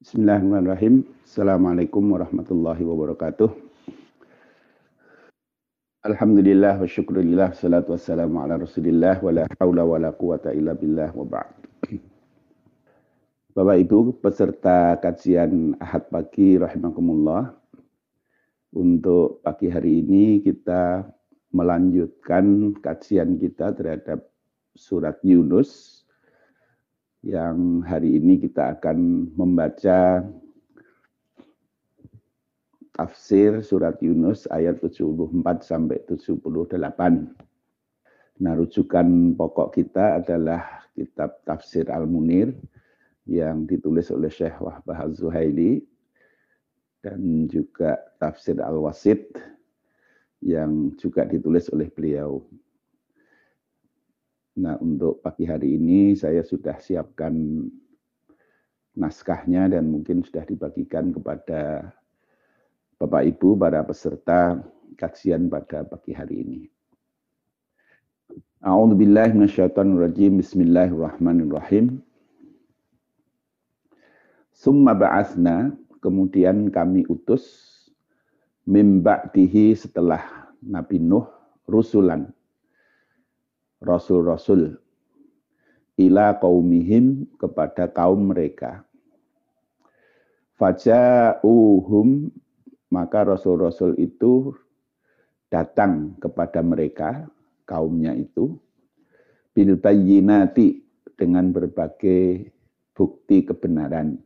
Bismillahirrahmanirrahim. Assalamualaikum warahmatullahi wabarakatuh. Alhamdulillah wa syukurillah salatu wassalamu ala rasulillah wa la hawla wa la quwata illa billah wa ba'd. Bapak Ibu peserta kajian Ahad pagi rahimakumullah. Untuk pagi hari ini kita melanjutkan kajian kita terhadap surat Yunus yang hari ini kita akan membaca tafsir surat Yunus ayat 74 sampai 78. Nah, rujukan pokok kita adalah kitab Tafsir Al-Munir yang ditulis oleh Syekh Wahbah Az-Zuhaili dan juga Tafsir Al-Wasid yang juga ditulis oleh beliau. Nah, untuk pagi hari ini saya sudah siapkan naskahnya dan mungkin sudah dibagikan kepada Bapak Ibu para peserta kajian pada pagi hari ini. A'udzubillahi minasyaitonirrajim. Bismillahirrahmanirrahim. Summa ba'atsna, kemudian kami utus mim ba'dihi setelah Nabi Nuh rusulan rasul-rasul ila kaumihim kepada kaum mereka. Faja'uhum maka rasul-rasul itu datang kepada mereka, kaumnya itu, bil bayyinati dengan berbagai bukti kebenaran.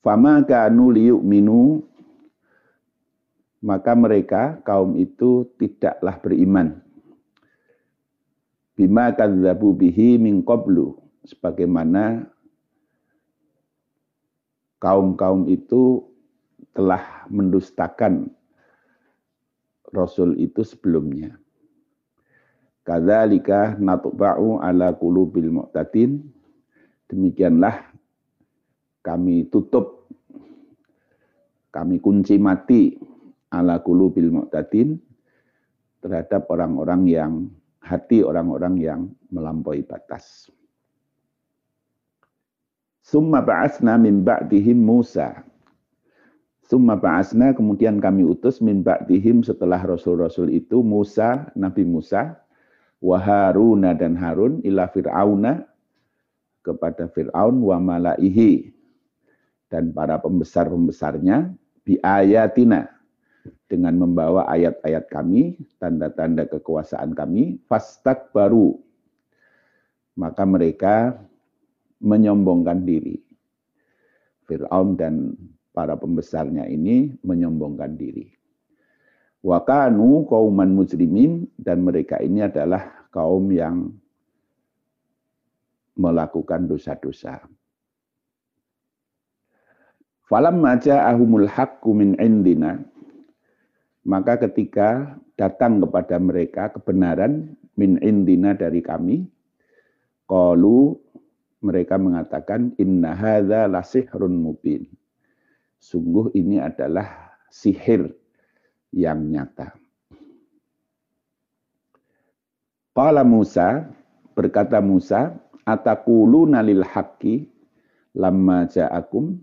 Fama kanu liyu'minu maka mereka kaum itu tidaklah beriman bima kadzabu bihi min qablu sebagaimana kaum-kaum itu telah mendustakan rasul itu sebelumnya. Kadzalika natba'u ala qulubil mu'tadin. Demikianlah kami tutup kami kunci mati ala qulubil mu'tadin terhadap orang-orang yang hati orang-orang yang melampaui batas. Summa ba'asna min ba'dihim Musa. Summa ba'asna kemudian kami utus min ba'dihim setelah rasul-rasul itu Musa, Nabi Musa, wa Haruna dan Harun ila Fir'auna kepada Fir'aun wa malaihi dan para pembesar-pembesarnya bi ayatina dengan membawa ayat-ayat kami, tanda-tanda kekuasaan kami, fastak baru. Maka mereka menyombongkan diri. Fir'aun dan para pembesarnya ini menyombongkan diri. Wakanu kauman muslimin dan mereka ini adalah kaum yang melakukan dosa-dosa. Falam maja ahumul haqqu min indina maka ketika datang kepada mereka kebenaran min indina dari kami, qalu mereka mengatakan inna hadza lasihrun mubin. Sungguh ini adalah sihir yang nyata. Qala Musa, berkata Musa, ataquluna lil haqqi lamma ja'akum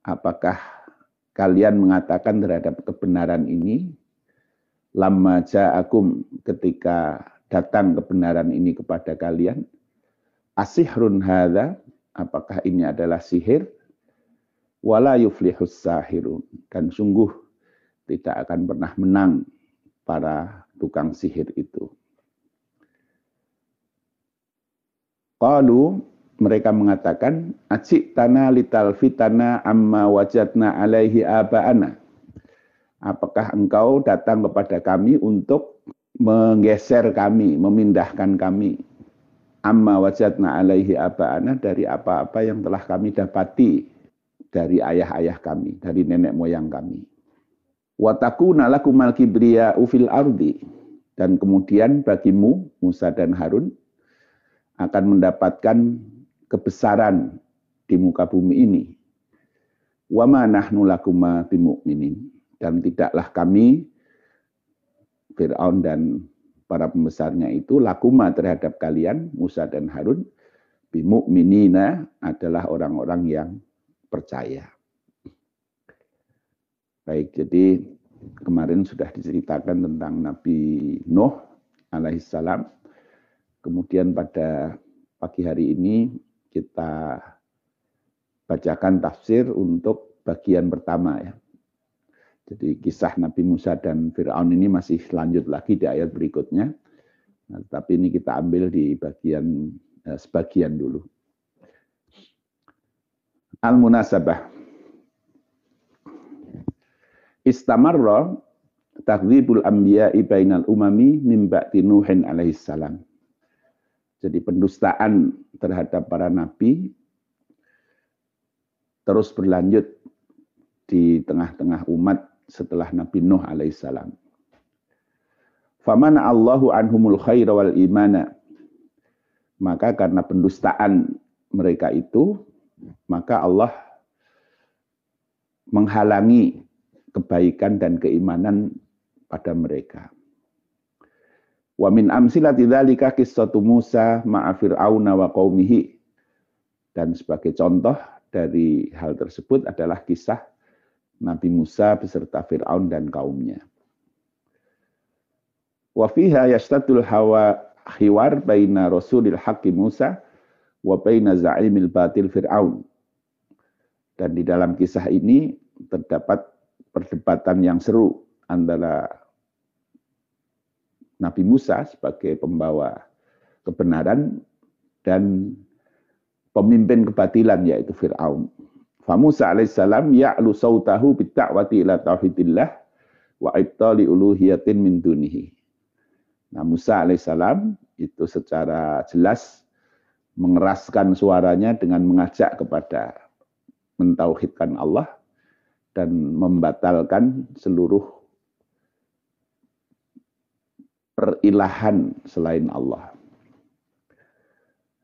apakah kalian mengatakan terhadap kebenaran ini lama ja'akum ketika datang kebenaran ini kepada kalian asihrun hadza apakah ini adalah sihir? Wala yuflihus sahirun dan sungguh tidak akan pernah menang para tukang sihir itu. Qalu mereka mengatakan acik tanah lital fitana amma wajadna alaihi aba'ana. Apakah engkau datang kepada kami untuk menggeser kami, memindahkan kami amma wajadna alaihi aba'ana dari apa-apa yang telah kami dapati dari ayah-ayah kami, dari nenek moyang kami. Watakuna lakumal kibriya ufil ardi. Dan kemudian bagimu, Musa dan Harun, akan mendapatkan kebesaran di muka bumi ini. Wa ma nahnu lakuma bimu'minin. Dan tidaklah kami, Fir'aun dan para pembesarnya itu, lakuma terhadap kalian, Musa dan Harun, bimu'minina adalah orang-orang yang percaya. Baik, jadi kemarin sudah diceritakan tentang Nabi Nuh alaihissalam. Kemudian pada pagi hari ini kita bacakan tafsir untuk bagian pertama ya. Jadi kisah Nabi Musa dan Fir'aun ini masih lanjut lagi di ayat berikutnya. Nah, tapi ini kita ambil di bagian eh, sebagian dulu. Al-munasabah. Istamarra takdzibul anbiya'i bainal umami min ba'di Nuhin alaihi salam. Jadi pendustaan terhadap para nabi terus berlanjut di tengah-tengah umat setelah Nabi Nuh alaihissalam. Famana Allahu anhumul khaira wal imana. Maka karena pendustaan mereka itu, maka Allah menghalangi kebaikan dan keimanan pada mereka. Wa min amsilati dzalika qissatu Musa ma'a Fir'auna wa qaumihi. Dan sebagai contoh dari hal tersebut adalah kisah Nabi Musa beserta Fir'aun dan kaumnya. Wa fiha yastadul hawa khiwar baina Rasulil Haqqi Musa wa baina za'imil batil Fir'aun. Dan di dalam kisah ini terdapat perdebatan yang seru antara Nabi Musa sebagai pembawa kebenaran dan pemimpin kebatilan yaitu Fir'aun. Fa Musa alaihissalam ya'lu sautahu bitta'wati ila tauhidillah wa ibtali uluhiyatin min dunihi. Nah Musa alaihissalam itu secara jelas mengeraskan suaranya dengan mengajak kepada mentauhidkan Allah dan membatalkan seluruh perilahan selain Allah.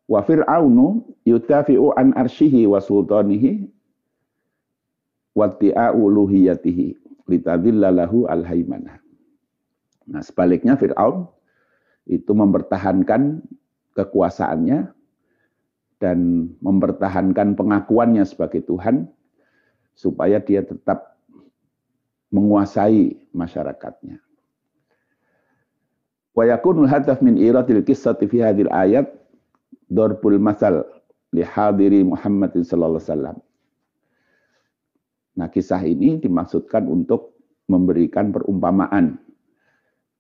Wa fir'aunu yutafi'u an arshihi wa sultanihi watti'a uluhiyatihi litadillalahu al-haimanah. Nah, sebaliknya Fir'aun itu mempertahankan kekuasaannya dan mempertahankan pengakuannya sebagai Tuhan supaya dia tetap menguasai masyarakatnya. Wa yakunul hadaf min iradil qissati fi hadhil ayat darbul masal li hadiri Muhammadin sallallahu alaihi wasallam Nah, kisah ini dimaksudkan untuk memberikan perumpamaan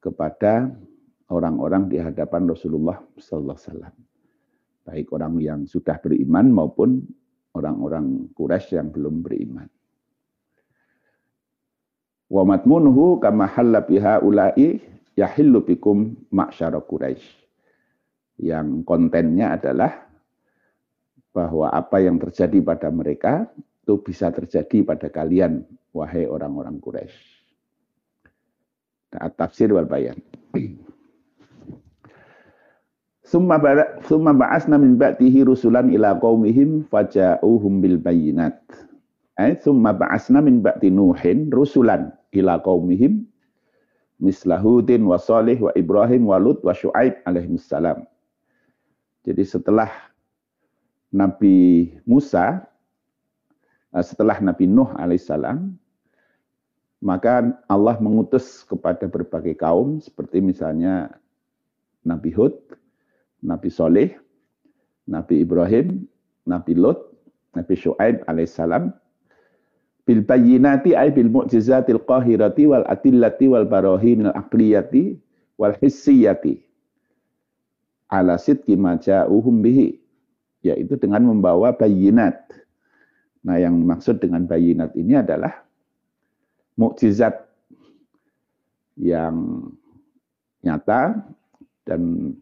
kepada orang-orang di hadapan Rasulullah sallallahu alaihi wasallam. Baik orang yang sudah beriman maupun orang-orang Quraisy yang belum beriman. Wa matmunuhu kama halla biha ulai yahillu bikum ma'syara Quraisy. Yang kontennya adalah bahwa apa yang terjadi pada mereka itu bisa terjadi pada kalian, wahai orang-orang Quraisy. Nah, tafsir wal bayan. Summa ba'asna min ba'tihi rusulan ila qaumihim faja'uhum bil bayinat. Ay summa ba'asna min ba'ti Nuhin rusulan ila qaumihim mislahudin wa salih wa Ibrahim wa Lut wa Syuaib alaihissalam. Jadi setelah Nabi Musa Eh, setelah Nabi Nuh alaihissalam, maka Allah mengutus kepada berbagai kaum seperti misalnya Nabi Hud, Nabi Soleh, Nabi Ibrahim, Nabi Lut, Nabi Shu'aib alaihissalam, bil bayyinati ay bil mu'jizatil qahirati wal atillati wal barahinil aqliyati wal hissiyati. Ala sidqi ma ja'uhum bihi yaitu dengan membawa bayinat Nah, yang maksud dengan bayinat ini adalah mukjizat yang nyata dan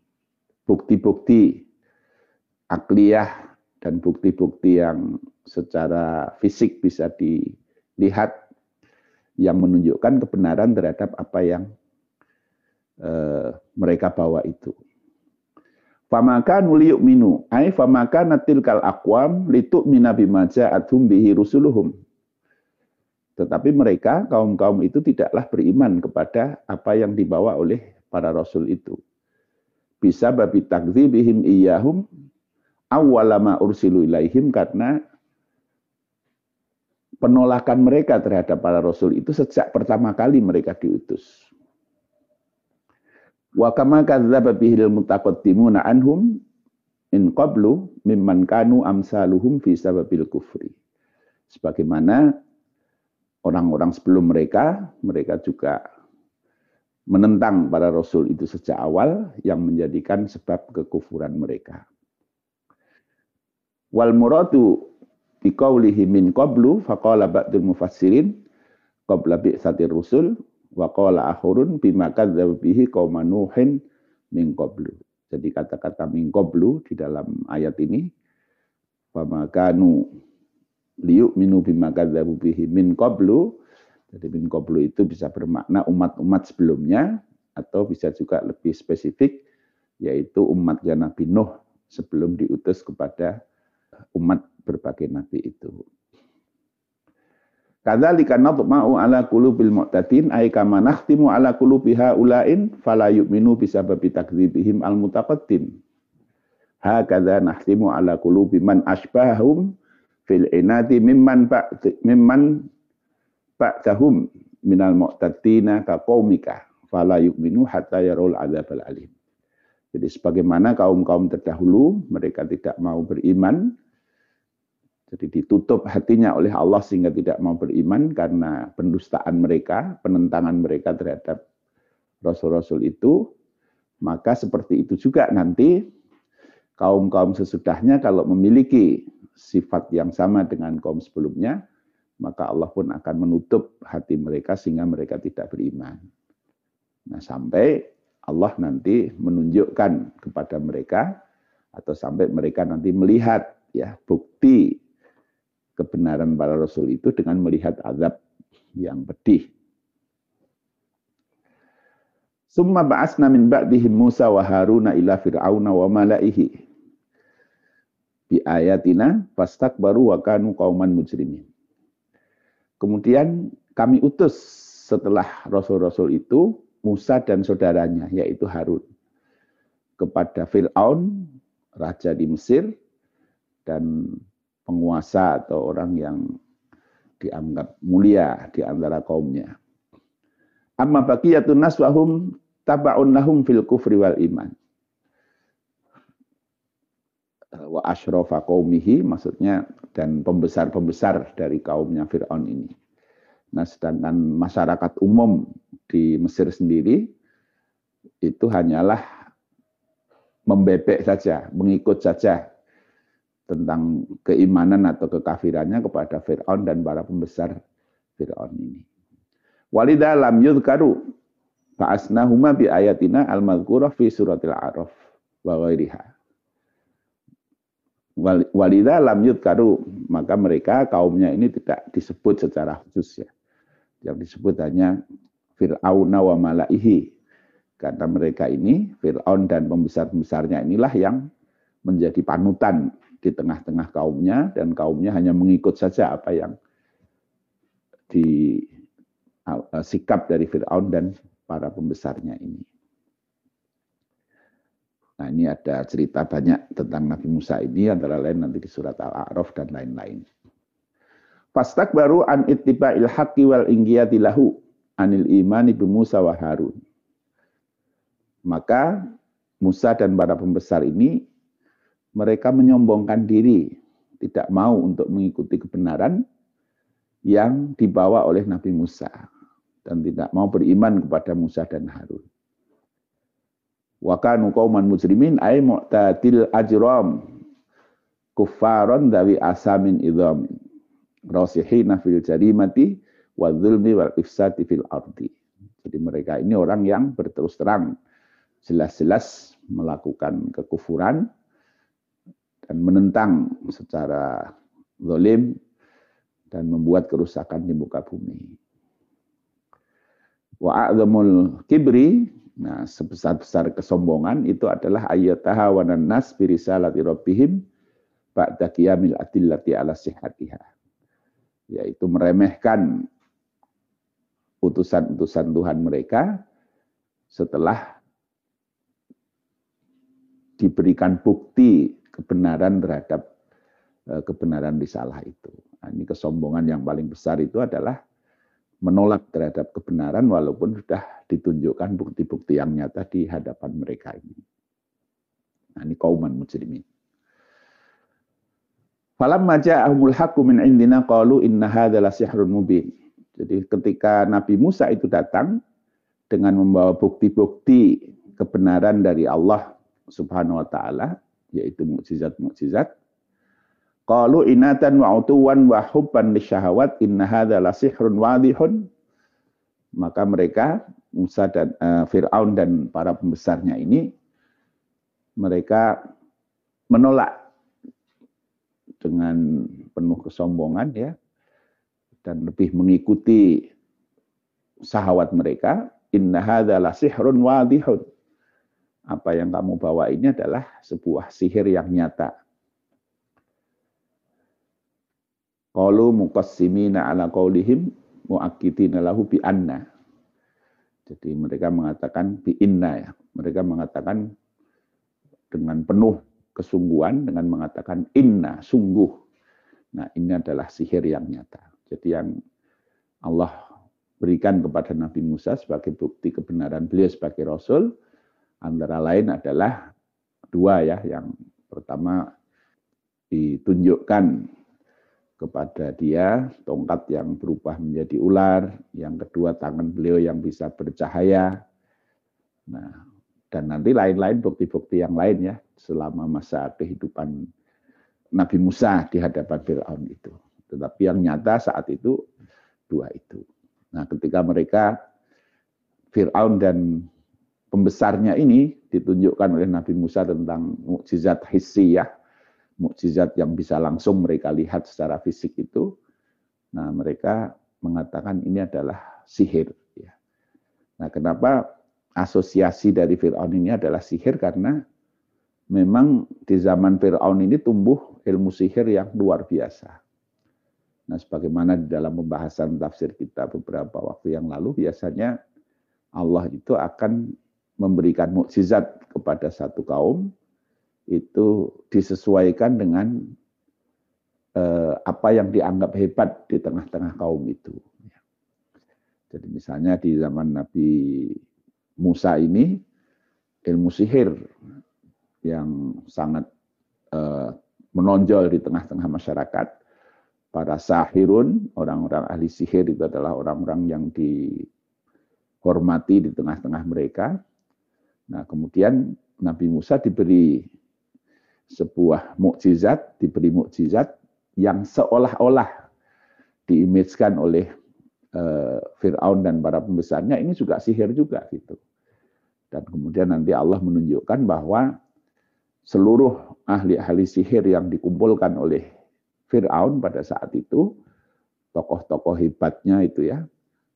bukti-bukti akliyah dan bukti-bukti yang secara fisik bisa dilihat yang menunjukkan kebenaran terhadap apa yang eh, mereka bawa itu. Famaka nuliyuk minu. Ay famaka natil kal akwam lituk minabi maja adhum bihi rusuluhum. Tetapi mereka, kaum-kaum itu tidaklah beriman kepada apa yang dibawa oleh para rasul itu. Bisa babi takzibihim iyahum awwalama ursilu ilaihim karena penolakan mereka terhadap para rasul itu sejak pertama kali mereka diutus. Wa kama kadzdzaba bihil mutaqaddimuna anhum in qablu mimman kanu amsaluhum fi sababil kufri. Sebagaimana orang-orang sebelum mereka, mereka juga menentang para rasul itu sejak awal yang menjadikan sebab kekufuran mereka. Wal muradu biqaulihi min qablu faqala ba'dul mufassirin qabla bi'satir rusul wa qala akhurun bima kadzdzaba bihi qauman nuhin min qablu. Jadi kata-kata min qablu di dalam ayat ini fama kanu liyu'minu bima kadzabu bihi min qablu. Jadi min qablu itu bisa bermakna umat-umat sebelumnya atau bisa juga lebih spesifik yaitu umatnya Nabi Nuh sebelum diutus kepada umat berbagai nabi itu. Kadzalika natma'u ala qulubil mu'tadin ay kama nakhtimu ala qulubi haulain fala yu'minu bisababi takdzibihim al mutaqaddim. Hakadza nakhtimu ala qulubi man asbahum fil inati mimman ba'd mimman ba'dahum minal mu'tadina ka qaumika fala yu'minu hatta yarul adzabal alim. Jadi sebagaimana kaum-kaum terdahulu mereka tidak mau beriman jadi ditutup hatinya oleh Allah sehingga tidak mau beriman karena pendustaan mereka, penentangan mereka terhadap rasul-rasul itu. Maka seperti itu juga nanti kaum-kaum sesudahnya kalau memiliki sifat yang sama dengan kaum sebelumnya, maka Allah pun akan menutup hati mereka sehingga mereka tidak beriman. Nah, sampai Allah nanti menunjukkan kepada mereka atau sampai mereka nanti melihat ya bukti kebenaran para rasul itu dengan melihat azab yang pedih. Summa ba'asna min ba'dihim Musa wa Haruna ila Fir'auna wa malaihi. Bi ayatina fastakbaru wa kanu qauman mujrimin. Kemudian kami utus setelah rasul-rasul itu Musa dan saudaranya yaitu Harun kepada Fir'aun raja di Mesir dan penguasa atau orang yang dianggap mulia di antara kaumnya. Amma baqiyatun nas wahum taba'un lahum fil kufri wal iman. Wa asyrafa qaumihi maksudnya dan pembesar-pembesar dari kaumnya Fir'aun ini. Nah, sedangkan masyarakat umum di Mesir sendiri itu hanyalah membebek saja, mengikut saja tentang keimanan atau kekafirannya kepada Fir'aun dan para pembesar Fir'aun ini. Walidah lam yudhkaru fa'asnahuma bi ayatina al-madhkurah fi suratil araf wa ghairiha. Walidah lam yudhkaru, maka mereka kaumnya ini tidak disebut secara khusus ya. Yang disebut hanya Fir'auna wa malaihi. Karena mereka ini, Fir'aun dan pembesar-pembesarnya inilah yang menjadi panutan di tengah-tengah kaumnya dan kaumnya hanya mengikut saja apa yang di uh, sikap dari Fir'aun dan para pembesarnya ini. Nah ini ada cerita banyak tentang Nabi Musa ini antara lain nanti di surat Al-A'raf dan lain-lain. Fastak baru an ittiba il wal inggiyati lahu anil imani bi Musa wa Harun. Maka Musa dan para pembesar ini mereka menyombongkan diri, tidak mau untuk mengikuti kebenaran yang dibawa oleh Nabi Musa dan tidak mau beriman kepada Musa dan Harun. Wa kanu qauman mujrimin ay mu'tadil ajram kuffaron dawi asamin idhamin rasihina fil jarimati wa dzulmi wal ifsati fil ardi. Jadi mereka ini orang yang berterus terang jelas-jelas melakukan kekufuran dan menentang secara zalim dan membuat kerusakan di muka bumi. Wa a'zamul kibri, nah sebesar-besar kesombongan itu adalah ayataha wa nas bi risalati rabbihim ba'da qiyamil adillati ala sihhatiha. Yaitu meremehkan utusan-utusan Tuhan mereka setelah diberikan bukti kebenaran terhadap eh, kebenaran risalah itu. Nah, ini kesombongan yang paling besar itu adalah menolak terhadap kebenaran walaupun sudah ditunjukkan bukti-bukti yang nyata di hadapan mereka ini. Nah, ini kauman mujrimin. Falamma ja'ahumul haqqu min indina qalu inna hadzal sihrun mubin. Jadi ketika Nabi Musa itu datang dengan membawa bukti-bukti kebenaran dari Allah Subhanahu wa taala yaitu mukjizat-mukjizat. Qalu inatan wa utuwan wa hubban lisyahawat inna hadza sihrun wadihun. Maka mereka Musa dan uh, Firaun dan para pembesarnya ini mereka menolak dengan penuh kesombongan ya dan lebih mengikuti sahawat mereka. Inna hadza sihrun wadihun apa yang kamu bawa ini adalah sebuah sihir yang nyata. Qalu muqassimina ala qaulihim muakkitina lahu bi anna. Jadi mereka mengatakan bi inna ya. Mereka mengatakan dengan penuh kesungguhan dengan mengatakan inna sungguh. Nah, ini adalah sihir yang nyata. Jadi yang Allah berikan kepada Nabi Musa sebagai bukti kebenaran beliau sebagai rasul Antara lain adalah dua ya. Yang pertama ditunjukkan kepada dia tongkat yang berubah menjadi ular, yang kedua tangan beliau yang bisa bercahaya. Nah, dan nanti lain-lain bukti-bukti yang lain ya selama masa kehidupan Nabi Musa di hadapan Firaun itu. Tetapi yang nyata saat itu dua itu. Nah, ketika mereka Firaun dan pembesarnya ini ditunjukkan oleh Nabi Musa tentang mukjizat hissiyah, mukjizat yang bisa langsung mereka lihat secara fisik itu. Nah, mereka mengatakan ini adalah sihir. Ya. Nah, kenapa asosiasi dari Fir'aun ini adalah sihir? Karena memang di zaman Fir'aun ini tumbuh ilmu sihir yang luar biasa. Nah, sebagaimana di dalam pembahasan tafsir kita beberapa waktu yang lalu, biasanya Allah itu akan memberikan mukjizat kepada satu kaum itu disesuaikan dengan eh, apa yang dianggap hebat di tengah-tengah kaum itu. Jadi misalnya di zaman Nabi Musa ini ilmu sihir yang sangat eh, menonjol di tengah-tengah masyarakat. Para sahirun, orang-orang ahli sihir itu adalah orang-orang yang dihormati di tengah-tengah mereka Nah, kemudian Nabi Musa diberi sebuah mukjizat, diberi mukjizat yang seolah-olah diimajinkan oleh uh, Fir'aun dan para pembesarnya ini juga sihir juga gitu. Dan kemudian nanti Allah menunjukkan bahwa seluruh ahli-ahli sihir yang dikumpulkan oleh Fir'aun pada saat itu, tokoh-tokoh hebatnya itu ya,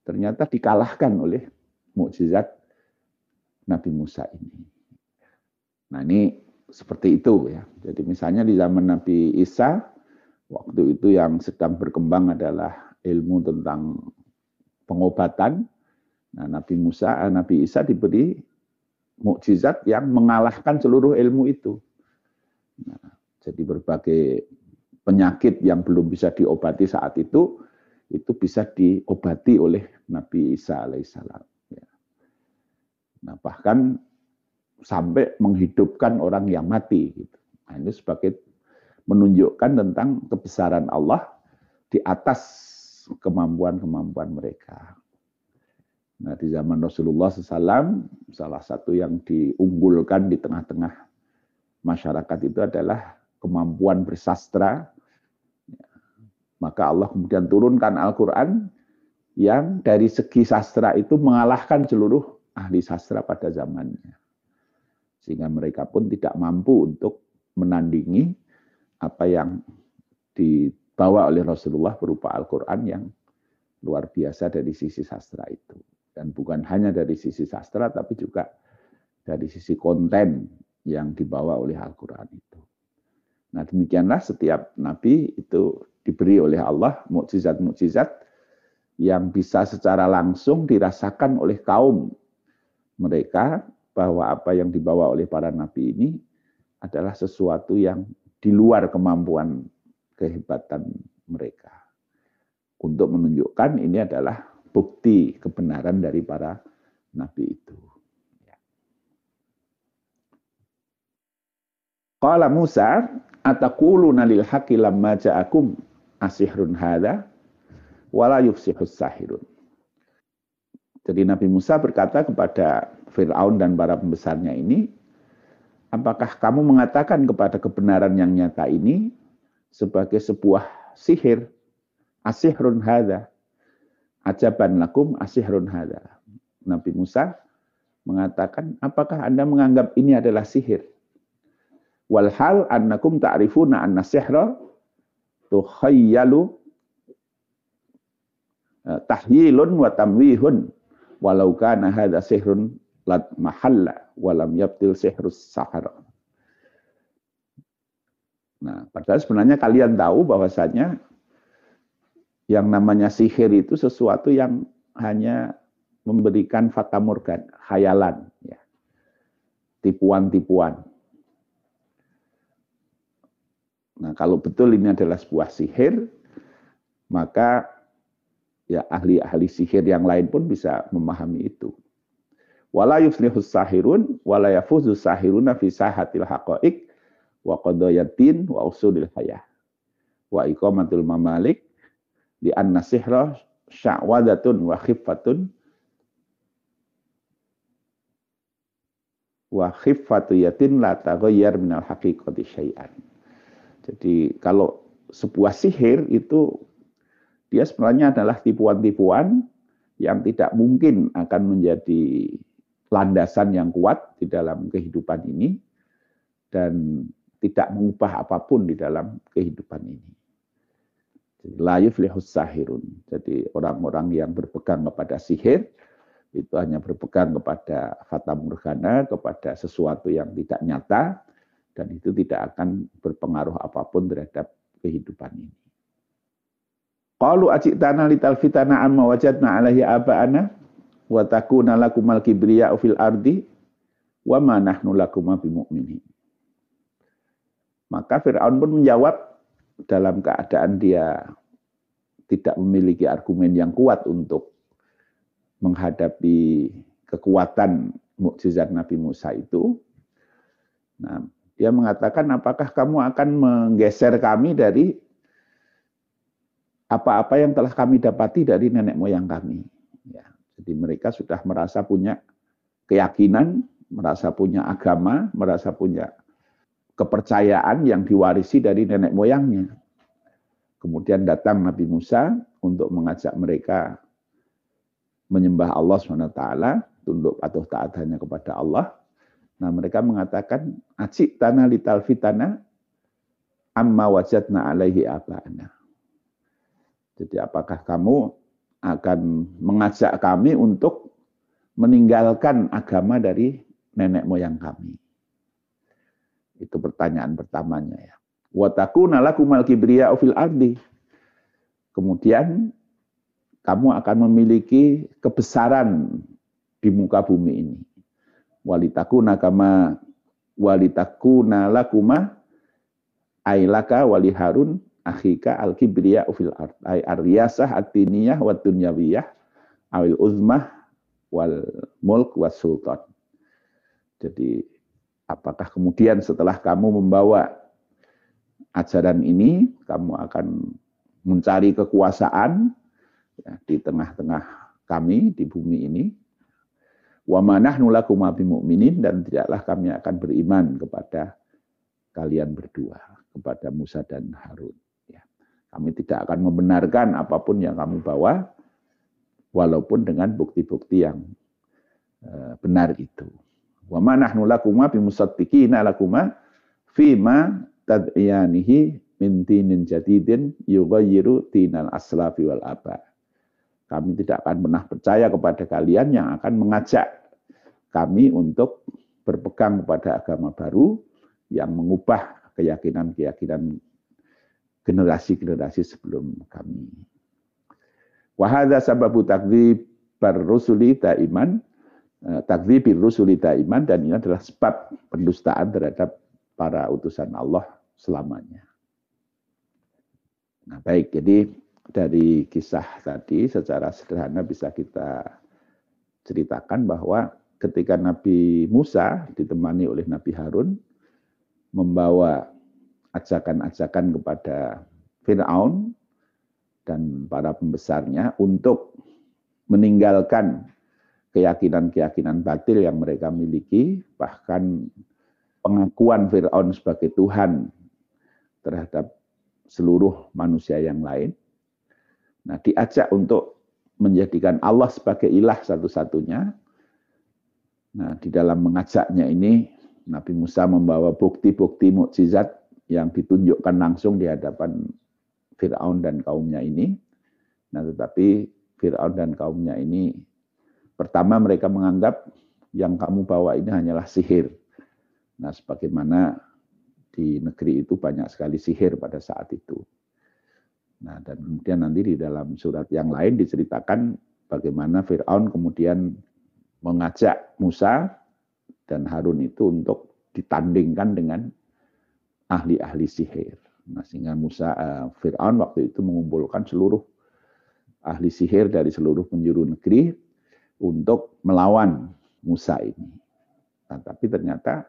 ternyata dikalahkan oleh mukjizat Nabi Musa ini. Nah ini seperti itu ya. Jadi misalnya di zaman Nabi Isa, waktu itu yang sedang berkembang adalah ilmu tentang pengobatan. Nah, Nabi Musa, eh, Nabi Isa diberi mukjizat yang mengalahkan seluruh ilmu itu. Nah, jadi berbagai penyakit yang belum bisa diobati saat itu, itu bisa diobati oleh Nabi Isa alaihissalam. Nah, bahkan sampai menghidupkan orang yang mati. Gitu. Nah, ini sebagai menunjukkan tentang kebesaran Allah di atas kemampuan-kemampuan mereka. Nah, di zaman Rasulullah SAW, salah satu yang diunggulkan di tengah-tengah masyarakat itu adalah kemampuan bersastra. Maka Allah kemudian turunkan Al-Quran yang dari segi sastra itu mengalahkan seluruh ahli sastra pada zamannya. Sehingga mereka pun tidak mampu untuk menandingi apa yang dibawa oleh Rasulullah berupa Al-Quran yang luar biasa dari sisi sastra itu. Dan bukan hanya dari sisi sastra, tapi juga dari sisi konten yang dibawa oleh Al-Quran itu. Nah demikianlah setiap nabi itu diberi oleh Allah mukjizat-mukjizat yang bisa secara langsung dirasakan oleh kaum mereka bahwa apa yang dibawa oleh para nabi ini adalah sesuatu yang di luar kemampuan kehebatan mereka. Untuk menunjukkan ini adalah bukti kebenaran dari para nabi itu. Qala Musa, ataquluna lil haqqi lamma ja'akum asihrun hadha wala yufsihus sahirun. Jadi Nabi Musa berkata kepada Fir'aun dan para pembesarnya ini, apakah kamu mengatakan kepada kebenaran yang nyata ini sebagai sebuah sihir, asihrun hadha, ajaban lakum asihrun hadha. Nabi Musa mengatakan, apakah Anda menganggap ini adalah sihir? Walhal annakum ta'rifuna anna sihra tukhayyalu eh, tahyilun wa tamwihun walau kana hadza sihrun lat mahalla walam yabtil sihrus sahar. Nah, padahal sebenarnya kalian tahu bahwasanya yang namanya sihir itu sesuatu yang hanya memberikan fata morgan, khayalan, ya. tipuan-tipuan. Nah, kalau betul ini adalah sebuah sihir, maka ya ahli-ahli sihir yang lain pun bisa memahami itu. Wala yuflihus sahirun wala yafuzu sahiruna fi sahatil haqaiq wa qadayatin wa usulil hayah. Wa iqamatul mamalik di anna sihra sya'wadatun wa khiffatun wa khiffatu yatin la taghayyar minal haqiqati syai'an. Jadi kalau sebuah sihir itu dia sebenarnya adalah tipuan-tipuan yang tidak mungkin akan menjadi landasan yang kuat di dalam kehidupan ini dan tidak mengubah apa pun di dalam kehidupan ini. Layuf lihus sahirun. Jadi orang-orang yang berpegang kepada sihir itu hanya berpegang kepada fata morgana, kepada sesuatu yang tidak nyata, dan itu tidak akan berpengaruh apa pun terhadap kehidupan ini. Qalu ajitana litalfitana amma wajadna alaihi aba'ana wa takuna lakumal kibriya'u fil ardi wa ma nahnu lakuma bimu'minin. Maka Fir'aun pun menjawab dalam keadaan dia tidak memiliki argumen yang kuat untuk menghadapi kekuatan mukjizat Nabi Musa itu. Nah, dia mengatakan apakah kamu akan menggeser kami dari apa-apa yang telah kami dapati dari nenek moyang kami. Ya, jadi mereka sudah merasa punya keyakinan, merasa punya agama, merasa punya kepercayaan yang diwarisi dari nenek moyangnya. Kemudian datang Nabi Musa untuk mengajak mereka menyembah Allah SWT, tunduk patuh taat hanya kepada Allah. Nah mereka mengatakan, acik tanah lital fitana amma wajadna alaihi aba'ana. Jadi apakah kamu akan mengajak kami untuk meninggalkan agama dari nenek moyang kami? Itu pertanyaan pertamanya ya. Watakuna lakumal kibriya fil ardi. Kemudian kamu akan memiliki kebesaran di muka bumi ini. Walitakuna kama walitakuna lakuma ailaka wali Harun akhika al kibriya fil ard ay aryasah atiniyah wa dunyawiyah awil uzmah wal mulk was sultan. Jadi apakah kemudian setelah kamu membawa ajaran ini kamu akan mencari kekuasaan ya, di tengah-tengah kami di bumi ini wa manahnu lakum bimu'minin dan tidaklah kami akan beriman kepada kalian berdua kepada Musa dan Harun. Kami tidak akan membenarkan apa pun yang kamu bawa, walaupun dengan bukti-bukti yang eh, benar itu. Wa ma nahnu lakuma bimusaddiqina lakuma fima tad'iyanihi min dinin jadidin yughayyiru dinal aslafi wal aba. Kami tidak akan pernah percaya kepada kalian yang akan mengajak kami untuk berpegang kepada agama baru yang mengubah keyakinan-keyakinan generasi-generasi sebelum kami. Wahada sababu takdzib rusuli iman, eh, takdzibir rusuli iman dan ini adalah sebab pendustaan terhadap para utusan Allah selamanya. Nah, baik, jadi dari kisah tadi secara sederhana bisa kita ceritakan bahwa ketika Nabi Musa ditemani oleh Nabi Harun membawa ajakan-ajakan kepada Firaun dan para pembesarnya untuk meninggalkan keyakinan-keyakinan batil yang mereka miliki, bahkan pengakuan Firaun sebagai Tuhan terhadap seluruh manusia yang lain. Nah, diajak untuk menjadikan Allah sebagai ilah satu-satunya. Nah, di dalam mengajaknya ini Nabi Musa membawa bukti-bukti mukjizat yang ditunjukkan langsung di hadapan Firaun dan kaumnya ini. Nah, tetapi Firaun dan kaumnya ini pertama mereka menganggap yang kamu bawa ini hanyalah sihir. Nah, sebagaimana di negeri itu banyak sekali sihir pada saat itu. Nah, dan kemudian nanti di dalam surat yang lain diceritakan bagaimana Fir'aun kemudian mengajak Musa dan Harun itu untuk ditandingkan dengan ahli-ahli sihir. Nah, sehingga Musa uh, Fir'aun waktu itu mengumpulkan seluruh ahli sihir dari seluruh penjuru negeri untuk melawan Musa ini. Nah, tapi ternyata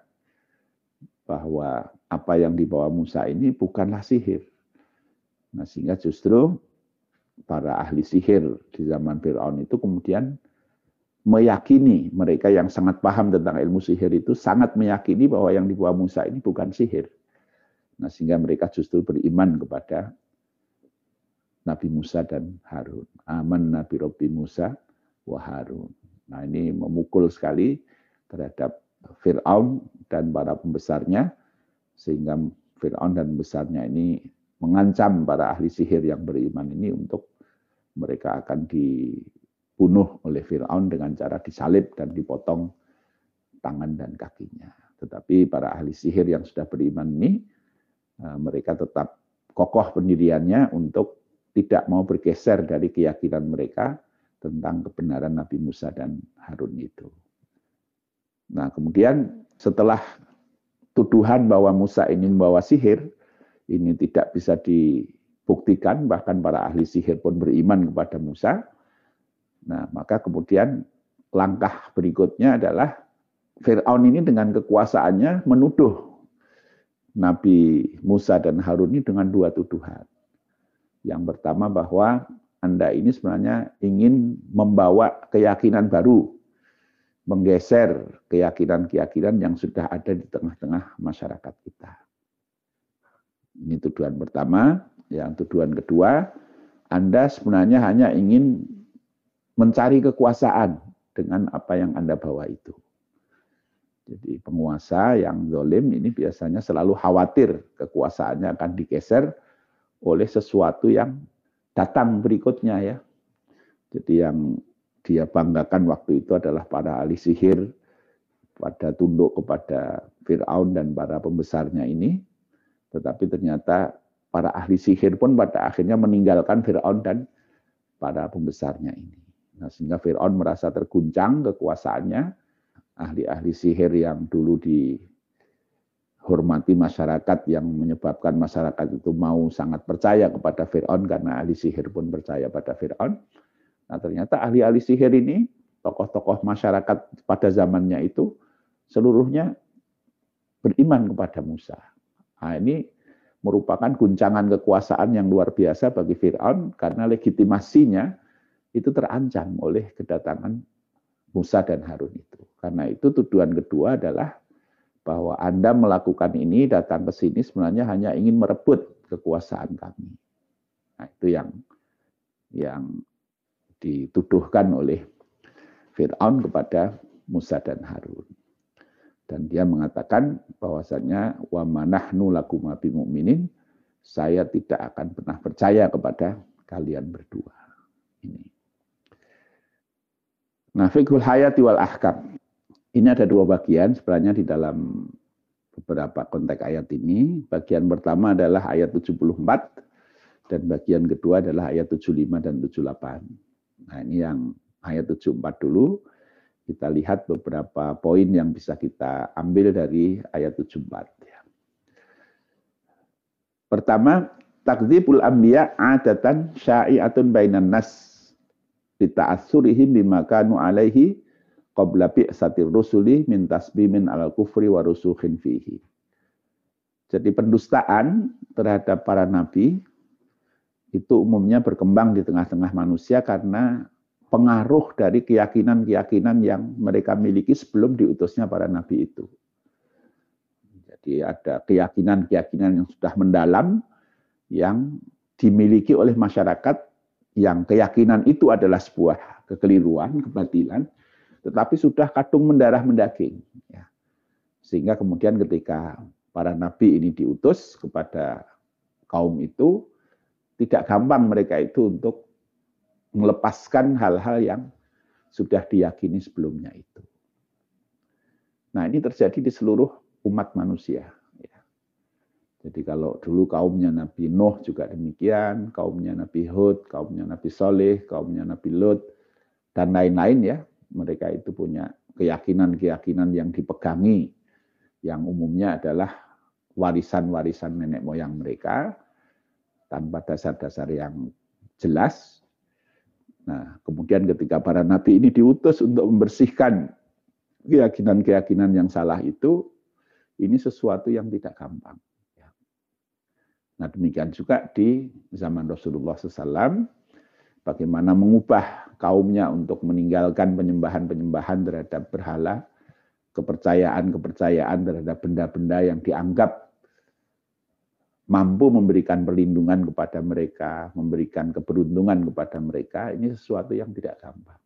bahwa apa yang dibawa Musa ini bukanlah sihir. Nah, sehingga justru para ahli sihir di zaman Fir'aun itu kemudian meyakini mereka yang sangat paham tentang ilmu sihir itu sangat meyakini bahwa yang dibawa Musa ini bukan sihir. Nah, sehingga mereka justru beriman kepada Nabi Musa dan Harun. Aman Nabi Robi Musa wa Harun. Nah, ini memukul sekali terhadap Fir'aun dan para pembesarnya, sehingga Fir'aun dan besarnya ini mengancam para ahli sihir yang beriman ini untuk mereka akan dibunuh oleh Fir'aun dengan cara disalib dan dipotong tangan dan kakinya. Tetapi para ahli sihir yang sudah beriman ini, mereka tetap kokoh pendiriannya untuk tidak mau bergeser dari keyakinan mereka tentang kebenaran Nabi Musa dan Harun itu. Nah, kemudian setelah tuduhan bahwa Musa ini membawa sihir, ini tidak bisa dibuktikan, bahkan para ahli sihir pun beriman kepada Musa. Nah, maka kemudian langkah berikutnya adalah Fir'aun ini dengan kekuasaannya menuduh Nabi Musa dan Harun ini dengan dua tuduhan. Yang pertama bahwa Anda ini sebenarnya ingin membawa keyakinan baru menggeser keyakinan-keyakinan yang sudah ada di tengah-tengah masyarakat kita. Ini tuduhan pertama. Yang tuduhan kedua, Anda sebenarnya hanya ingin mencari kekuasaan dengan apa yang Anda bawa itu. Jadi penguasa yang zolim ini biasanya selalu khawatir kekuasaannya akan digeser oleh sesuatu yang datang berikutnya ya. Jadi yang dia banggakan waktu itu adalah para ahli sihir pada tunduk kepada Fir'aun dan para pembesarnya ini. Tetapi ternyata para ahli sihir pun pada akhirnya meninggalkan Fir'aun dan para pembesarnya ini. Nah, sehingga Fir'aun merasa terguncang kekuasaannya. Ahli-ahli sihir yang dulu dihormati masyarakat yang menyebabkan masyarakat itu mau sangat percaya kepada Fir'aun karena ahli sihir pun percaya pada Fir'aun Nah ternyata ahli-ahli sihir ini, tokoh-tokoh masyarakat pada zamannya itu, seluruhnya beriman kepada Musa. Nah, ini merupakan guncangan kekuasaan yang luar biasa bagi Fir'aun karena legitimasinya itu terancam oleh kedatangan Musa dan Harun itu. Karena itu tuduhan kedua adalah bahwa Anda melakukan ini datang ke sini sebenarnya hanya ingin merebut kekuasaan kami. Nah, itu yang yang dituduhkan oleh Fir'aun kepada Musa dan Harun. Dan dia mengatakan bahwasanya wa manahnu lakum mu'minin, saya tidak akan pernah percaya kepada kalian berdua. Ini. Nah, fiqhul hayati wal ahkam. Ini ada dua bagian sebenarnya di dalam beberapa konteks ayat ini. Bagian pertama adalah ayat 74 dan bagian kedua adalah ayat 75 dan 78. Nah ini yang ayat 74 dulu. Kita lihat beberapa poin yang bisa kita ambil dari ayat 74. Ya. Pertama, takdzibul anbiya adatan syai'atun bainan nas bima kanu alaihi qabla bi'satir rusuli min tasbimin al kufri wa fihi. Jadi pendustaan terhadap para nabi itu umumnya berkembang di tengah-tengah manusia karena pengaruh dari keyakinan-keyakinan yang mereka miliki sebelum diutusnya para nabi itu. Jadi ada keyakinan-keyakinan yang sudah mendalam yang dimiliki oleh masyarakat yang keyakinan itu adalah sebuah kekeliruan, kebatilan, tetapi sudah kadung mendarah mendaging. Ya. Sehingga kemudian ketika para nabi ini diutus kepada kaum itu, tidak gampang mereka itu untuk melepaskan hal-hal yang sudah diyakini sebelumnya itu. Nah ini terjadi di seluruh umat manusia. Jadi kalau dulu kaumnya Nabi Nuh juga demikian, kaumnya Nabi Hud, kaumnya Nabi Soleh, kaumnya Nabi Lut, dan lain-lain ya, mereka itu punya keyakinan-keyakinan yang dipegangi, yang umumnya adalah warisan-warisan nenek moyang mereka, tanpa dasar-dasar yang jelas. Nah, kemudian ketika para nabi ini diutus untuk membersihkan keyakinan-keyakinan yang salah itu, ini sesuatu yang tidak gampang. Nah demikian juga di zaman Rasulullah SAW, bagaimana mengubah kaumnya untuk meninggalkan penyembahan-penyembahan terhadap berhala, kepercayaan-kepercayaan terhadap benda-benda yang dianggap mampu memberikan perlindungan kepada mereka, memberikan keberuntungan kepada mereka, ini sesuatu yang tidak gampang.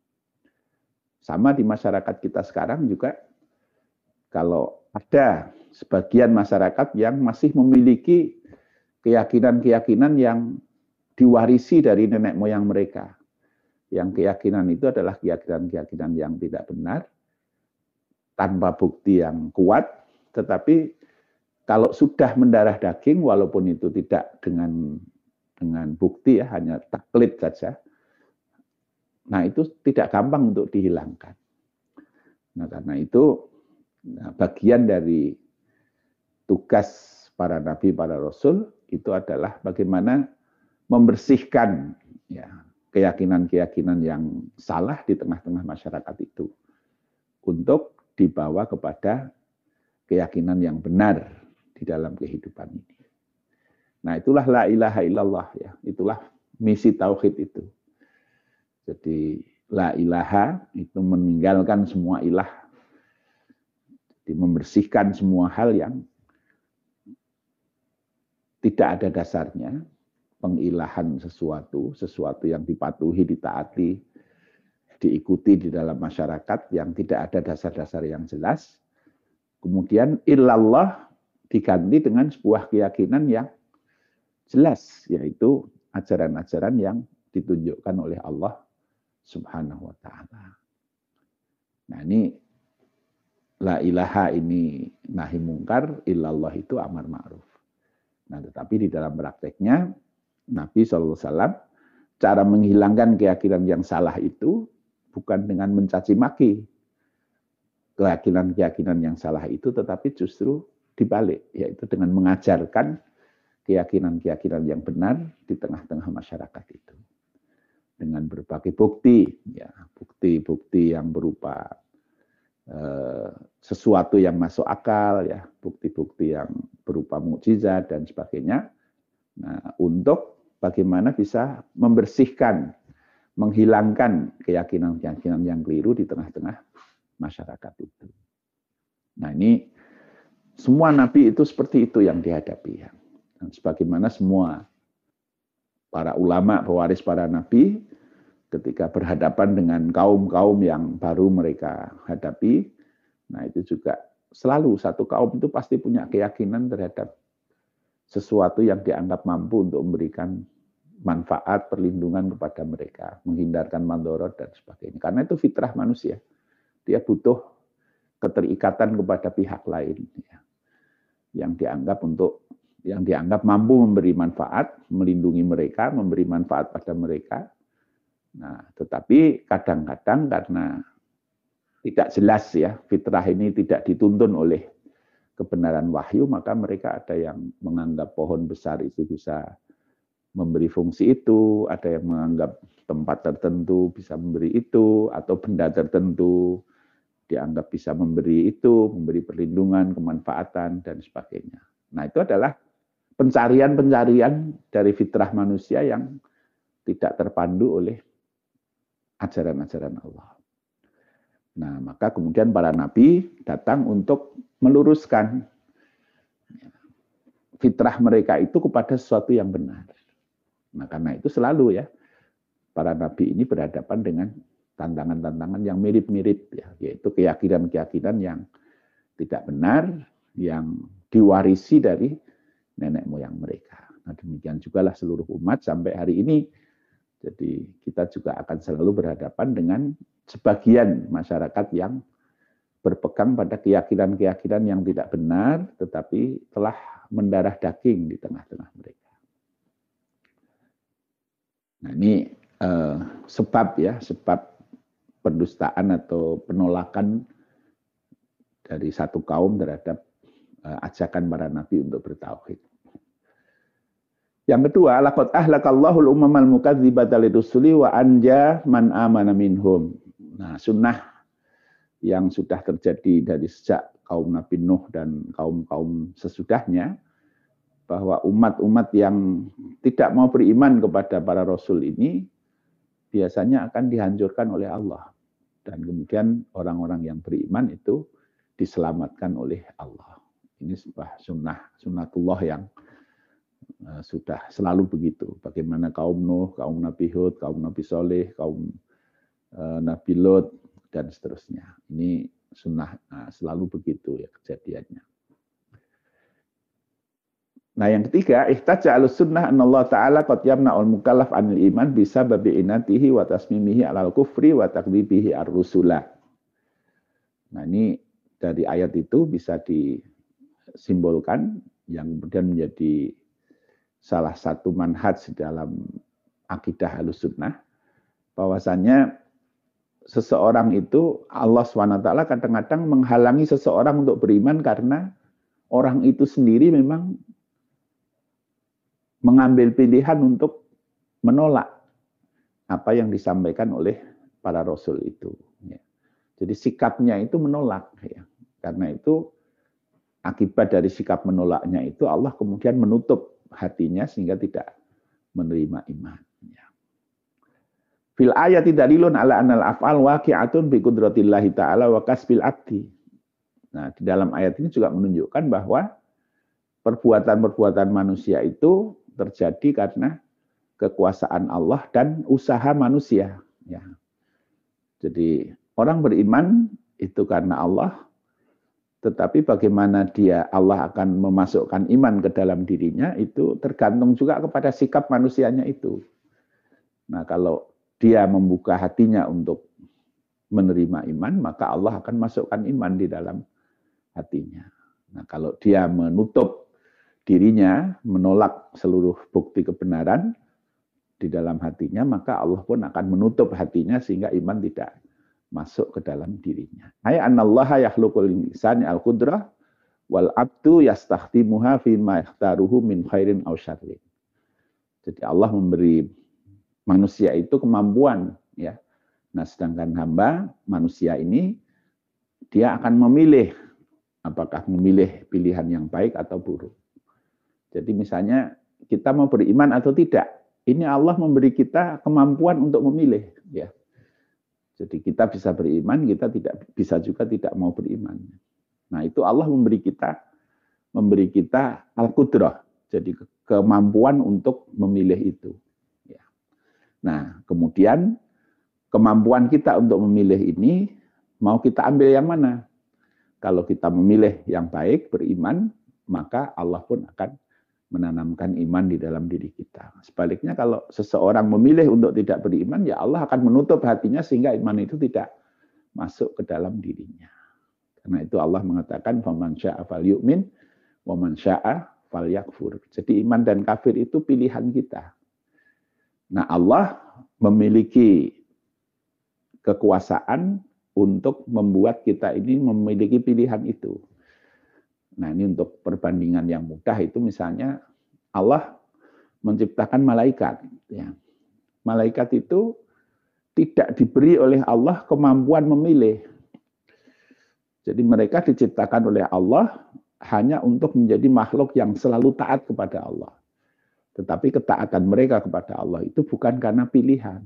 Sama di masyarakat kita sekarang juga, kalau ada sebagian masyarakat yang masih memiliki keyakinan-keyakinan yang diwarisi dari nenek moyang mereka. Yang keyakinan itu adalah keyakinan-keyakinan yang tidak benar, tanpa bukti yang kuat, tetapi kalau sudah mendarah daging, walaupun itu tidak dengan dengan bukti ya, hanya taklid saja, nah itu tidak gampang untuk dihilangkan. Nah karena itu nah, bagian dari tugas para nabi, para rasul itu adalah bagaimana membersihkan ya, keyakinan-keyakinan yang salah di tengah-tengah masyarakat itu untuk dibawa kepada keyakinan yang benar di dalam kehidupan ini. Nah, itulah la ilaha illallah ya. Itulah misi tauhid itu. Jadi la ilaha itu meninggalkan semua ilah. Jadi membersihkan semua hal yang tidak ada dasarnya, pengilahan sesuatu, sesuatu yang dipatuhi, ditaati, diikuti di dalam masyarakat yang tidak ada dasar-dasar yang jelas. Kemudian illallah diganti dengan sebuah keyakinan yang jelas, yaitu ajaran-ajaran yang ditunjukkan oleh Allah Subhanahu wa taala. Nah, ini la ilaha ini nahi mungkar, illallah itu amar ma'ruf. Nah, tetapi di dalam prakteknya Nabi SAW cara menghilangkan keyakinan yang salah itu bukan dengan mencaci maki keyakinan-keyakinan yang salah itu, tetapi justru dibalik, yaitu dengan mengajarkan keyakinan-keyakinan yang benar di tengah-tengah masyarakat itu. Dengan berbagai bukti, ya bukti-bukti yang berupa Eh, sesuatu yang masuk akal ya bukti-bukti yang berupa mukjizat dan sebagainya. Nah untuk bagaimana bisa membersihkan menghilangkan keyakinan-keyakinan yang keliru di tengah-tengah masyarakat itu. Nah ini semua nabi itu seperti itu yang dihadapi ya. Dan sebagaimana semua para ulama pewaris para nabi ketika berhadapan dengan kaum-kaum yang baru mereka hadapi, nah itu juga selalu satu kaum itu pasti punya keyakinan terhadap sesuatu yang dianggap mampu untuk memberikan manfaat, perlindungan kepada mereka, menghindarkan mandorot dan sebagainya. Karena itu fitrah manusia. Dia butuh keterikatan kepada pihak lain ya, yang dianggap untuk yang dianggap mampu memberi manfaat, melindungi mereka, memberi manfaat pada mereka, Nah, tetapi kadang-kadang karena tidak jelas ya, fitrah ini tidak dituntun oleh kebenaran wahyu, maka mereka ada yang menganggap pohon besar itu bisa memberi fungsi itu, ada yang menganggap tempat tertentu bisa memberi itu, atau benda tertentu dianggap bisa memberi itu, memberi perlindungan, kemanfaatan, dan sebagainya. Nah itu adalah pencarian-pencarian dari fitrah manusia yang tidak terpandu oleh ajaran-ajaran Allah. Nah, maka kemudian para nabi datang untuk meluruskan fitrah mereka itu kepada sesuatu yang benar. Nah, karena itu selalu ya para nabi ini berhadapan dengan tantangan-tantangan yang mirip-mirip ya, yaitu keyakinan-keyakinan yang tidak benar yang diwarisi dari nenek moyang mereka. Nah, demikian juga lah seluruh umat sampai hari ini. Jadi kita juga akan selalu berhadapan dengan sebagian masyarakat yang berpegang pada keyakinan-keyakinan yang tidak benar, tetapi telah mendarah daging di tengah-tengah mereka. Nah ini eh, sebab ya, sebab pendustaan atau penolakan dari satu kaum terhadap eh, ajakan para nabi untuk bertauhid. Yang kedua, laqad ahlakallahu al-umamal mukadzibata lidusuli wa anja man amana minhum. Nah, sunnah yang sudah terjadi dari sejak kaum Nabi Nuh dan kaum-kaum sesudahnya bahwa umat-umat yang tidak mau beriman kepada para rasul ini biasanya akan dihancurkan oleh Allah dan kemudian orang-orang yang beriman itu diselamatkan oleh Allah. Ini sebuah sunnah, sunnatullah yang sudah selalu begitu. Bagaimana kaum Nuh, kaum Nabi Hud, kaum Nabi Soleh, kaum uh, Nabi Lot, dan seterusnya. Ini sunnah nah, selalu begitu ya kejadiannya. Nah yang ketiga, ihtaja al sunnah Allah Ta'ala qad al mukallaf anil iman bisa babi inatihi wa tasmimihi alal kufri wa takdibihi ar-rusulah. Nah ini dari ayat itu bisa disimbolkan yang kemudian menjadi salah satu manhaj dalam akidah sunnah bahwasanya seseorang itu Allah SWT kadang-kadang menghalangi seseorang untuk beriman karena orang itu sendiri memang mengambil pilihan untuk menolak apa yang disampaikan oleh para rasul itu. Ya. Jadi sikapnya itu menolak. Ya. Karena itu akibat dari sikap menolaknya itu Allah kemudian menutup hatinya sehingga tidak menerima iman. Ya. Fil ayat dalilun ala anal af'al waqi'atun bi qudratillahi ta'ala wa kasbil abdi. Nah, di dalam ayat ini juga menunjukkan bahwa perbuatan-perbuatan manusia itu terjadi karena kekuasaan Allah dan usaha manusia. Ya. Jadi orang beriman itu karena Allah, tetapi bagaimana dia Allah akan memasukkan iman ke dalam dirinya itu tergantung juga kepada sikap manusianya itu. Nah, kalau dia membuka hatinya untuk menerima iman, maka Allah akan masukkan iman di dalam hatinya. Nah, kalau dia menutup dirinya, menolak seluruh bukti kebenaran di dalam hatinya, maka Allah pun akan menutup hatinya sehingga iman tidak masuk ke dalam dirinya. Ay anallaha yakhluqul insani al-qudrah wal abdu yastakhdimuha fi ma yakhtaruhu min khairin aw syarrin. Jadi Allah memberi manusia itu kemampuan ya. Nah, sedangkan hamba manusia ini dia akan memilih apakah memilih pilihan yang baik atau buruk. Jadi misalnya kita mau beriman atau tidak, ini Allah memberi kita kemampuan untuk memilih ya. Jadi kita bisa beriman, kita tidak bisa juga tidak mau beriman. Nah itu Allah memberi kita memberi kita al-qudrah, jadi kemampuan untuk memilih itu. Ya. Nah kemudian kemampuan kita untuk memilih ini mau kita ambil yang mana? Kalau kita memilih yang baik, beriman, maka Allah pun akan menanamkan iman di dalam diri kita. Sebaliknya kalau seseorang memilih untuk tidak beriman, ya Allah akan menutup hatinya sehingga iman itu tidak masuk ke dalam dirinya. Karena itu Allah mengatakan faman falyu'min wa man syaa falyakfur. Jadi iman dan kafir itu pilihan kita. Nah, Allah memiliki kekuasaan untuk membuat kita ini memiliki pilihan itu. Nah ini untuk perbandingan yang mudah itu misalnya Allah menciptakan malaikat. Ya. Malaikat itu tidak diberi oleh Allah kemampuan memilih. Jadi mereka diciptakan oleh Allah hanya untuk menjadi makhluk yang selalu taat kepada Allah. Tetapi ketaatan mereka kepada Allah itu bukan karena pilihan.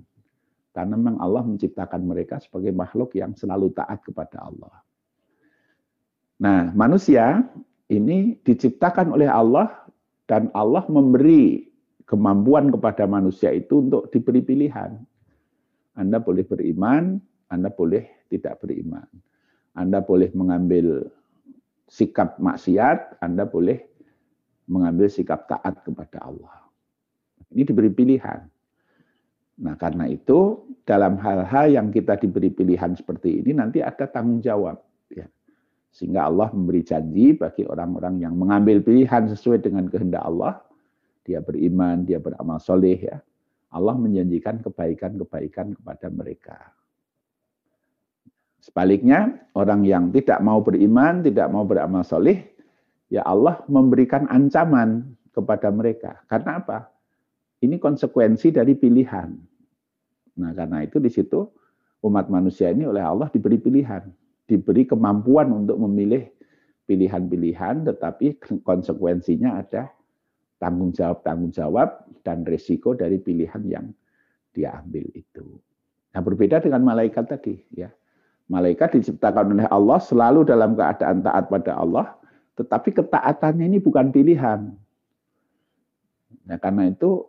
Karena memang Allah menciptakan mereka sebagai makhluk yang selalu taat kepada Allah. Nah, manusia ini diciptakan oleh Allah dan Allah memberi kemampuan kepada manusia itu untuk diberi pilihan. Anda boleh beriman, Anda boleh tidak beriman. Anda boleh mengambil sikap maksiat, Anda boleh mengambil sikap taat kepada Allah. Ini diberi pilihan. Nah, karena itu dalam hal-hal yang kita diberi pilihan seperti ini nanti ada tanggung jawab ya. Sehingga Allah memberi janji bagi orang-orang yang mengambil pilihan sesuai dengan kehendak Allah, dia beriman, dia beramal soleh ya. Allah menjanjikan kebaikan-kebaikan kepada mereka. Sebaliknya, orang yang tidak mau beriman, tidak mau beramal soleh, ya Allah memberikan ancaman kepada mereka. Karena apa? Ini konsekuensi dari pilihan. Nah, karena itu di situ umat manusia ini oleh Allah diberi pilihan, diberi kemampuan untuk memilih pilihan-pilihan, tetapi konsekuensinya ada tanggung jawab-tanggung jawab dan resiko dari pilihan yang dia ambil itu. Nah, berbeda dengan malaikat tadi, ya. Malaikat diciptakan oleh Allah selalu dalam keadaan taat pada Allah, tetapi ketaatannya ini bukan pilihan. Nah, karena itu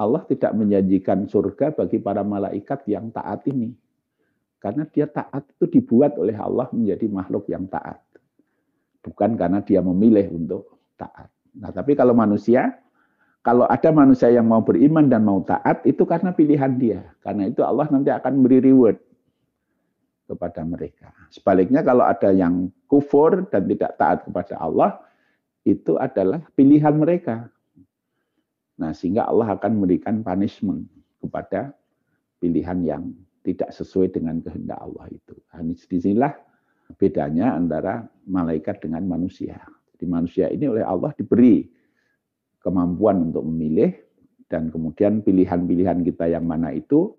Allah tidak menjanjikan surga bagi para malaikat yang taat ini. Karena dia taat itu dibuat oleh Allah menjadi makhluk yang taat. Bukan karena dia memilih untuk taat. Nah, tapi kalau manusia, kalau ada manusia yang mau beriman dan mau taat, itu karena pilihan dia. Karena itu Allah nanti akan beri reward kepada mereka. Sebaliknya kalau ada yang kufur dan tidak taat kepada Allah, itu adalah pilihan mereka. Nah, sehingga Allah akan memberikan punishment kepada pilihan yang tidak sesuai dengan kehendak Allah itu. Nah, di sinilah bedanya antara malaikat dengan manusia. Jadi manusia ini oleh Allah diberi kemampuan untuk memilih dan kemudian pilihan-pilihan kita yang mana itu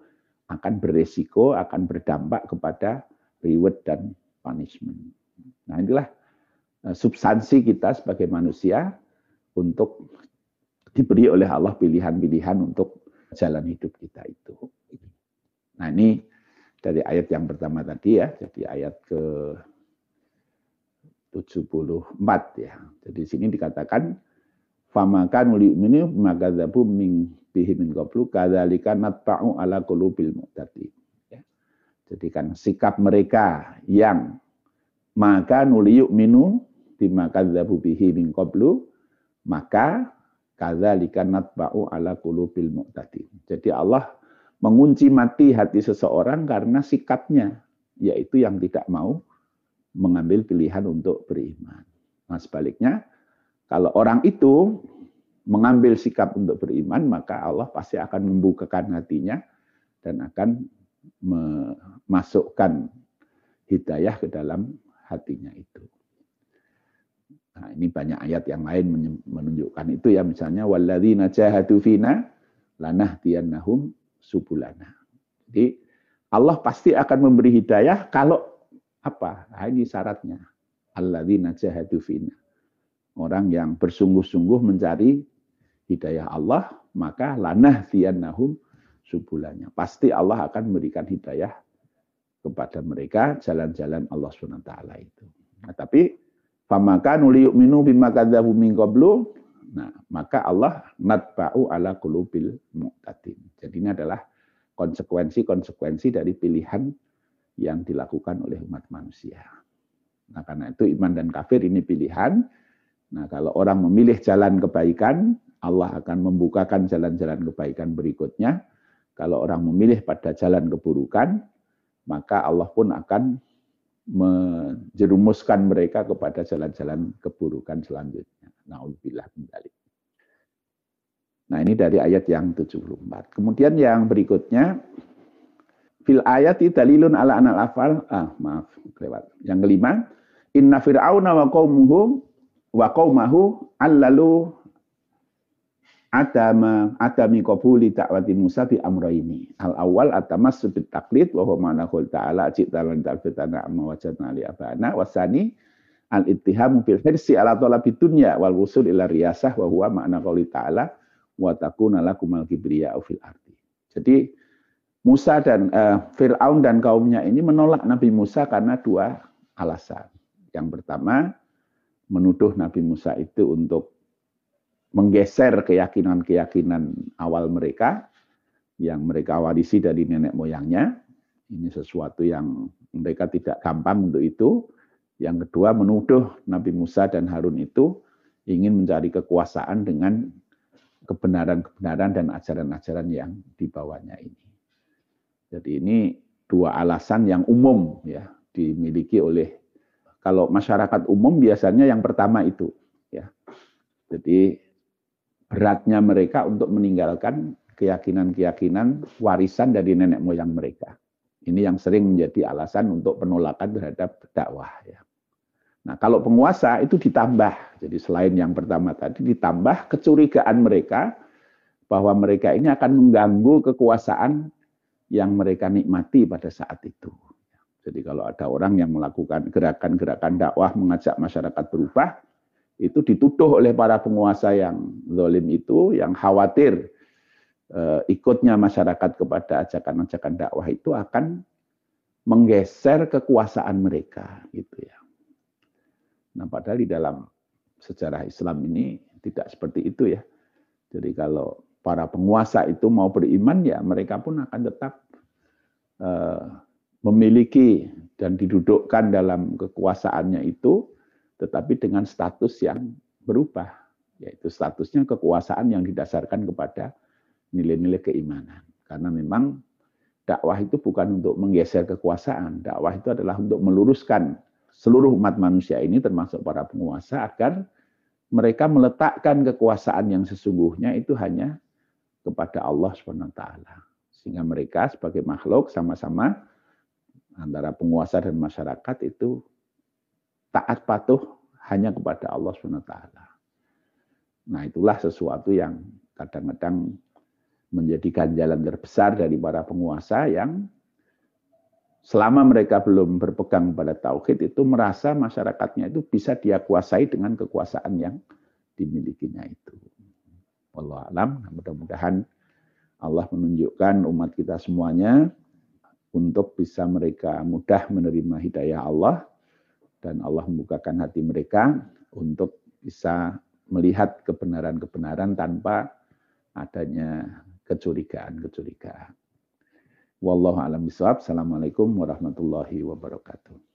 akan beresiko, akan berdampak kepada reward dan punishment. Nah inilah eh, substansi kita sebagai manusia untuk diberi oleh Allah pilihan-pilihan untuk jalan hidup kita itu. Nah ini dari ayat yang pertama tadi ya, jadi ayat ke 74 ya. Jadi sini dikatakan famakan yu'minu magadzabu min bihi min qablu kadzalika natba'u ala qulubil mu'tadin. Ya. Jadi kan sikap mereka yang maka nuli yu'minu bima kadzabu bihi min qablu maka Kadzalika natba'u ala qulubil mu'tadin. Jadi Allah mengunci mati hati seseorang karena sikapnya, yaitu yang tidak mau mengambil pilihan untuk beriman. Nah sebaliknya, kalau orang itu mengambil sikap untuk beriman, maka Allah pasti akan membukakan hatinya dan akan memasukkan hidayah ke dalam hatinya itu. Nah, ini banyak ayat yang lain menunjukkan itu ya misalnya walladzina jahadu fina lanahdiyannahum subulana. Jadi Allah pasti akan memberi hidayah kalau apa? Nah, ini syaratnya. Alladzina jahadu fina. Orang yang bersungguh-sungguh mencari hidayah Allah, maka lanahdiyannahum subulanya. Pasti Allah akan memberikan hidayah kepada mereka jalan-jalan Allah SWT itu. Nah, tapi nuli yu'minu bima kadzabu min qablu. Nah, maka Allah natba'u ala qulubil mu'tadin. Jadi ini adalah konsekuensi-konsekuensi dari pilihan yang dilakukan oleh umat manusia. Nah, karena itu iman dan kafir ini pilihan. Nah, kalau orang memilih jalan kebaikan, Allah akan membukakan jalan-jalan kebaikan berikutnya. Kalau orang memilih pada jalan keburukan, maka Allah pun akan menjerumuskan mereka kepada jalan-jalan keburukan selanjutnya. Na'udzubillah kembali. Nah ini dari ayat yang 74. Kemudian yang berikutnya, fil ayat dalilun ala anal afal, ah maaf, lewat. Yang kelima, inna fir'auna wa qaumuhu wa qaumahu allalu adama adami qabuli ta'wati Musa bi amrayni. Al awal atamassu bit taqlid wa huwa ma'na qul ta'ala ji'talan ta'fitana amma wajadna li abana wasani al ittihamu bil hirsi ala talabi dunya wal wusul ila riyasah wa huwa ma'na qouli ta'ala wa takuna lakumal kibriya'u fil ardi. Jadi Musa dan uh, Fir'aun dan kaumnya ini menolak Nabi Musa karena dua alasan. Yang pertama, menuduh Nabi Musa itu untuk menggeser keyakinan-keyakinan awal mereka yang mereka warisi dari nenek moyangnya. Ini sesuatu yang mereka tidak gampang untuk itu. Yang kedua, menuduh Nabi Musa dan Harun itu ingin mencari kekuasaan dengan kebenaran-kebenaran dan ajaran-ajaran yang dibawanya ini. Jadi ini dua alasan yang umum ya dimiliki oleh kalau masyarakat umum biasanya yang pertama itu ya. Jadi beratnya mereka untuk meninggalkan keyakinan-keyakinan warisan dari nenek moyang mereka. Ini yang sering menjadi alasan untuk penolakan terhadap dakwah ya. Nah, kalau penguasa itu ditambah. Jadi selain yang pertama tadi ditambah kecurigaan mereka bahwa mereka ini akan mengganggu kekuasaan yang mereka nikmati pada saat itu. Jadi kalau ada orang yang melakukan gerakan-gerakan dakwah mengajak masyarakat berubah, itu dituduh oleh para penguasa yang zalim itu, yang khawatir eh, ikutnya masyarakat kepada ajakan-ajakan dakwah itu akan menggeser kekuasaan mereka, gitu ya. Nah, padahal di dalam sejarah Islam ini tidak seperti itu ya. Jadi kalau para penguasa itu mau beriman ya mereka pun akan tetap uh, memiliki dan didudukkan dalam kekuasaannya itu tetapi dengan status yang berubah yaitu statusnya kekuasaan yang didasarkan kepada nilai-nilai keimanan karena memang dakwah itu bukan untuk menggeser kekuasaan dakwah itu adalah untuk meluruskan seluruh umat manusia ini termasuk para penguasa agar mereka meletakkan kekuasaan yang sesungguhnya itu hanya kepada Allah SWT. Sehingga mereka sebagai makhluk sama-sama antara penguasa dan masyarakat itu taat patuh hanya kepada Allah SWT. Nah itulah sesuatu yang kadang-kadang menjadi ganjalan terbesar dari para penguasa yang selama mereka belum berpegang pada tauhid itu merasa masyarakatnya itu bisa dia kuasai dengan kekuasaan yang dimilikinya itu. Allah alam. Mudah-mudahan Allah menunjukkan umat kita semuanya untuk bisa mereka mudah menerima hidayah Allah dan Allah membukakan hati mereka untuk bisa melihat kebenaran-kebenaran tanpa adanya kecurigaan-kecurigaan. Wallahu a'lam bishawab. Assalamualaikum warahmatullahi wabarakatuh.